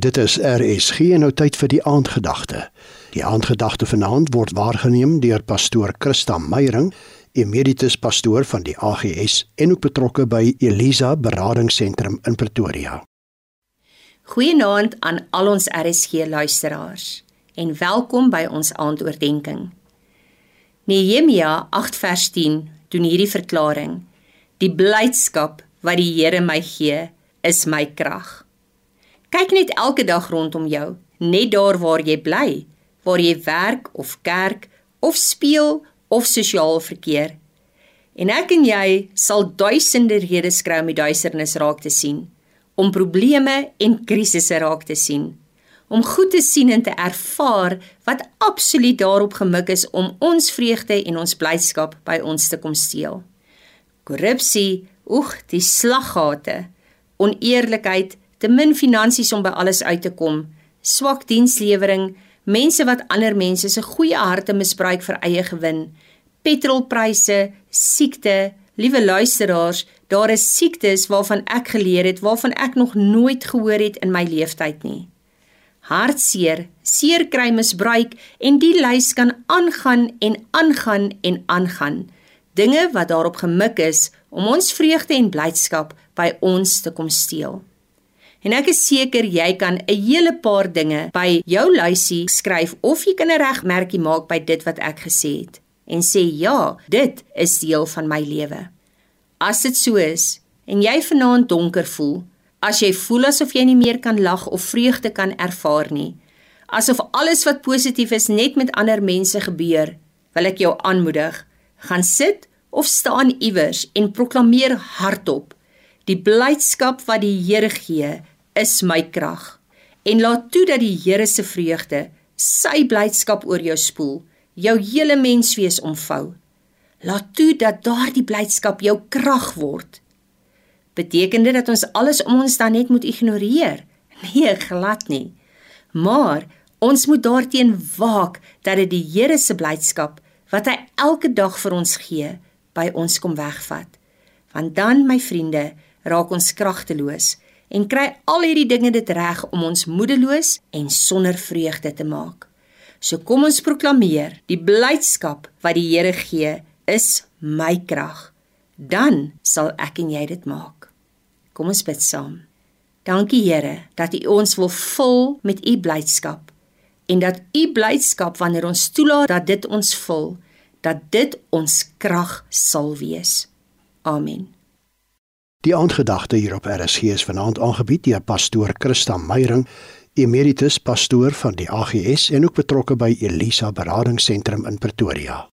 Dit is RSG en nou tyd vir die aandgedagte. Die aandgedagte vanaand word waargeneem deur pastoor Christa Meyering, emeritus pastoor van die AGS en ook betrokke by Elisa Beradingsentrum in Pretoria. Goeienaand aan al ons RSG luisteraars en welkom by ons aandoordenking. Nehemia 8 vers 10 doen hierdie verklaring: Die blydskap wat die Here my gee, is my krag. Kyk net elke dag rondom jou, net daar waar jy bly, waar jy werk of kerk of speel of sosiaal verkeer. En ek en jy sal duisende redes kry om die duisternis raak te sien, om probleme en krisisse raak te sien, om goed te sien en te ervaar wat absoluut daarop gemik is om ons vreugde en ons blydskap by ons te kom steel. Korrupsie, oeg, die slaggate, oneerlikheid, te min finansies om by alles uit te kom, swak dienslewering, mense wat ander mense se goeie harte misbruik vir eie gewin, petrolpryse, siekte, liewe luisteraars, daar is siektes waarvan ek geleer het waarvan ek nog nooit gehoor het in my lewenstyd nie. Hartseer, seer kry misbruik en die lys kan aangaan en aangaan en aangaan. Dinge wat daarop gemik is om ons vreugde en blydskap by ons te kom steel. En ek is seker jy kan 'n hele paar dinge by jou lysie skryf of jy kan 'n regmerkie maak by dit wat ek gesê het en sê ja, dit is deel van my lewe. As dit so is en jy vanaand donker voel, as jy voel asof jy nie meer kan lag of vreugde kan ervaar nie, asof alles wat positief is net met ander mense gebeur, wil ek jou aanmoedig, gaan sit of staan iewers en proklameer hardop die blydskap wat die Here gee is my krag. En laat toe dat die Here se vreugde, sy blydskap oor jou spoel, jou hele menswees omvou. Laat toe dat daardie blydskap jou krag word. Beteken dit dat ons alles om ons dan net moet ignoreer? Nee, glad nie. Maar ons moet daarteen waak dat dit die Here se blydskap wat hy elke dag vir ons gee, by ons kom wegvat. Want dan, my vriende, raak ons kragteloos en kry al hierdie dinge dit reg om ons moedeloos en sonder vreugde te maak. So kom ons proklameer, die blydskap wat die Here gee is my krag. Dan sal ek en jy dit maak. Kom ons bid saam. Dankie Here dat U ons wil vul met U blydskap en dat U blydskap wanneer ons toelaat dat dit ons vul, dat dit ons krag sal wees. Amen. Die aandgedagte hier op RSG is vanaand aangebied deur pastoor Christa Meyering, emeritus pastoor van die AGS en ook betrokke by Elisa Beradingsentrum in Pretoria.